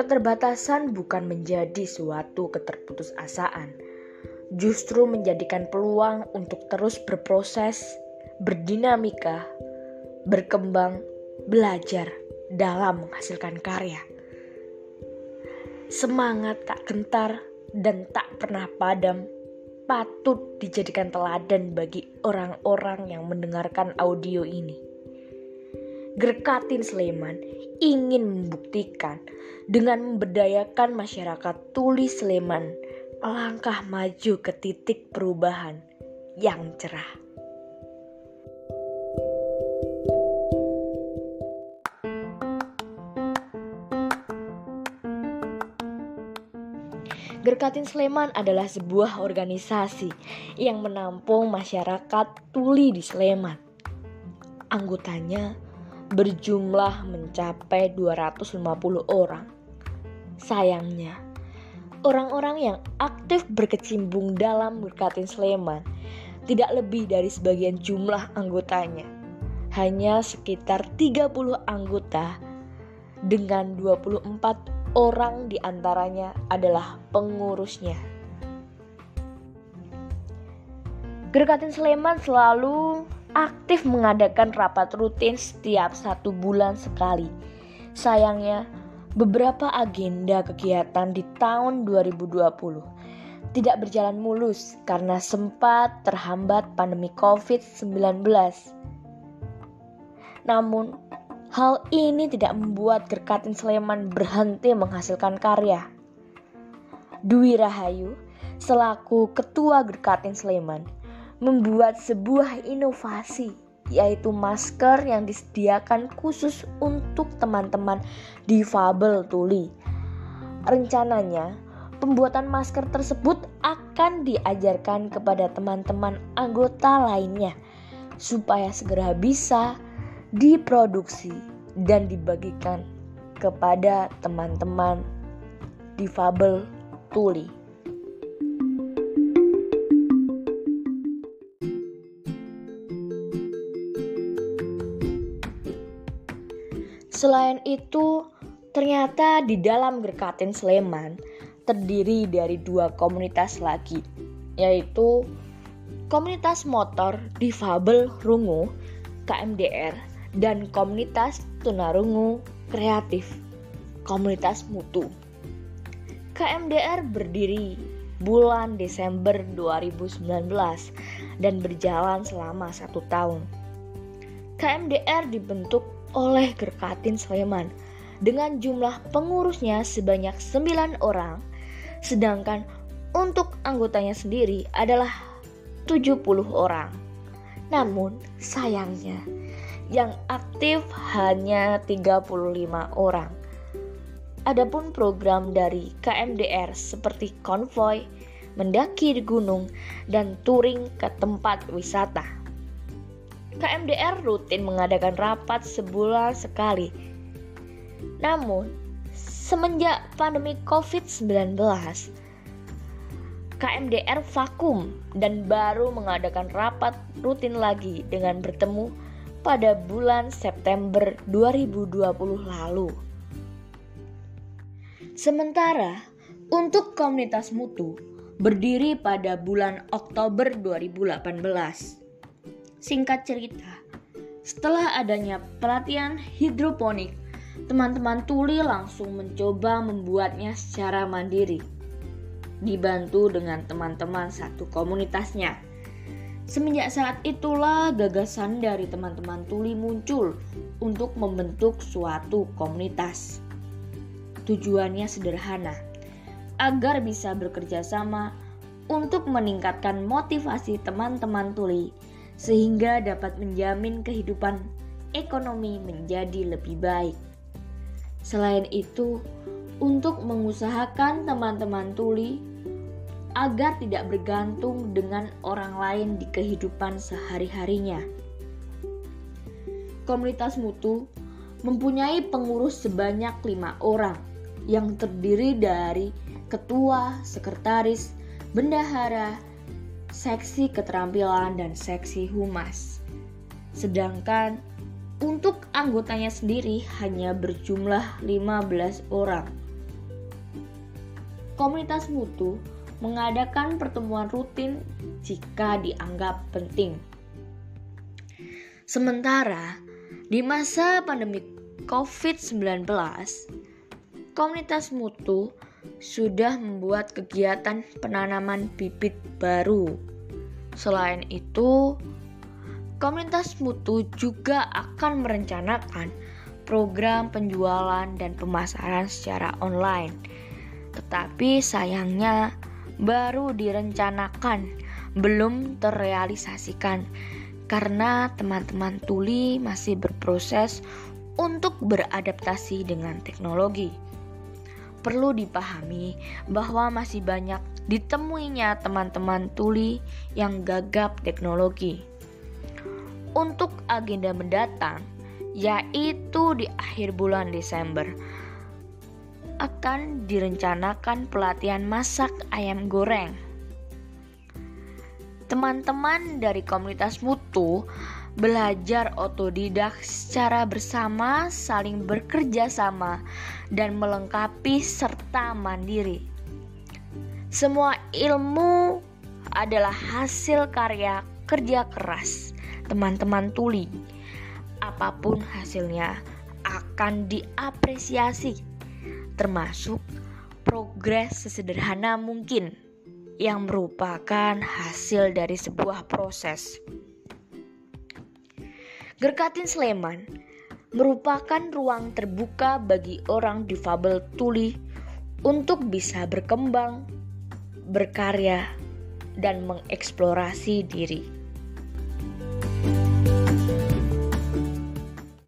keterbatasan bukan menjadi suatu keterputusasaan, justru menjadikan peluang untuk terus berproses, berdinamika, berkembang, belajar dalam menghasilkan karya. Semangat tak gentar dan tak pernah padam patut dijadikan teladan bagi orang-orang yang mendengarkan audio ini. Gerkatin Sleman ingin membuktikan dengan memberdayakan masyarakat tuli Sleman melangkah maju ke titik perubahan yang cerah. Gerkatin Sleman adalah sebuah organisasi yang menampung masyarakat tuli di Sleman. Anggotanya berjumlah mencapai 250 orang. Sayangnya, orang-orang yang aktif berkecimpung dalam Gerkatin Sleman tidak lebih dari sebagian jumlah anggotanya. Hanya sekitar 30 anggota dengan 24 orang di antaranya adalah pengurusnya. Gerkatin Sleman selalu aktif mengadakan rapat rutin setiap satu bulan sekali. Sayangnya, beberapa agenda kegiatan di tahun 2020 tidak berjalan mulus karena sempat terhambat pandemi COVID-19. Namun, Hal ini tidak membuat Gerkatin Sleman berhenti menghasilkan karya. Dwi Rahayu, selaku ketua Gerkatin Sleman, membuat sebuah inovasi yaitu masker yang disediakan khusus untuk teman-teman difabel tuli. Rencananya, pembuatan masker tersebut akan diajarkan kepada teman-teman anggota lainnya supaya segera bisa diproduksi dan dibagikan kepada teman-teman difabel tuli. Selain itu, ternyata di dalam Gerkatin Sleman terdiri dari dua komunitas lagi, yaitu komunitas motor difabel Rungu KMDR dan komunitas tunarungu kreatif, komunitas mutu. KMDR berdiri bulan Desember 2019 dan berjalan selama satu tahun. KMDR dibentuk oleh Gerkatin Sleman dengan jumlah pengurusnya sebanyak 9 orang, sedangkan untuk anggotanya sendiri adalah 70 orang. Namun sayangnya yang aktif hanya 35 orang. Adapun program dari KMDR seperti konvoy, mendaki di gunung, dan touring ke tempat wisata. KMDR rutin mengadakan rapat sebulan sekali. Namun, semenjak pandemi COVID-19, KMDR vakum dan baru mengadakan rapat rutin lagi dengan bertemu pada bulan September 2020 lalu. Sementara untuk komunitas mutu berdiri pada bulan Oktober 2018. Singkat cerita, setelah adanya pelatihan hidroponik, teman-teman tuli langsung mencoba membuatnya secara mandiri. Dibantu dengan teman-teman satu komunitasnya. Semenjak saat itulah gagasan dari teman-teman tuli muncul untuk membentuk suatu komunitas. Tujuannya sederhana, agar bisa bekerja sama untuk meningkatkan motivasi teman-teman tuli sehingga dapat menjamin kehidupan ekonomi menjadi lebih baik. Selain itu, untuk mengusahakan teman-teman tuli agar tidak bergantung dengan orang lain di kehidupan sehari-harinya. Komunitas mutu mempunyai pengurus sebanyak lima orang yang terdiri dari ketua, sekretaris, bendahara, seksi keterampilan, dan seksi humas. Sedangkan untuk anggotanya sendiri hanya berjumlah 15 orang. komunitas mutu mengadakan pertemuan rutin jika dianggap penting. Sementara di masa pandemi COVID-19, komunitas mutu sudah membuat kegiatan penanaman bibit baru. Selain itu, komunitas mutu juga akan merencanakan program penjualan dan pemasaran secara online. Tetapi sayangnya baru direncanakan, belum terrealisasikan karena teman-teman tuli masih berproses untuk beradaptasi dengan teknologi. Perlu dipahami bahwa masih banyak ditemuinya teman-teman tuli yang gagap teknologi. Untuk agenda mendatang, yaitu di akhir bulan Desember. Akan direncanakan pelatihan masak ayam goreng. Teman-teman dari komunitas mutu belajar otodidak secara bersama, saling bekerja sama, dan melengkapi serta mandiri. Semua ilmu adalah hasil karya kerja keras teman-teman tuli apa pun hasilnya akan diapresiasi, termasuk progres sesederhana mungkin yang merupakan hasil dari sebuah proses. Gerkatin Sleman merupakan ruang terbuka bagi orang difabel tuli untuk bisa berkembang, berkarya, dan mengeksplorasi diri.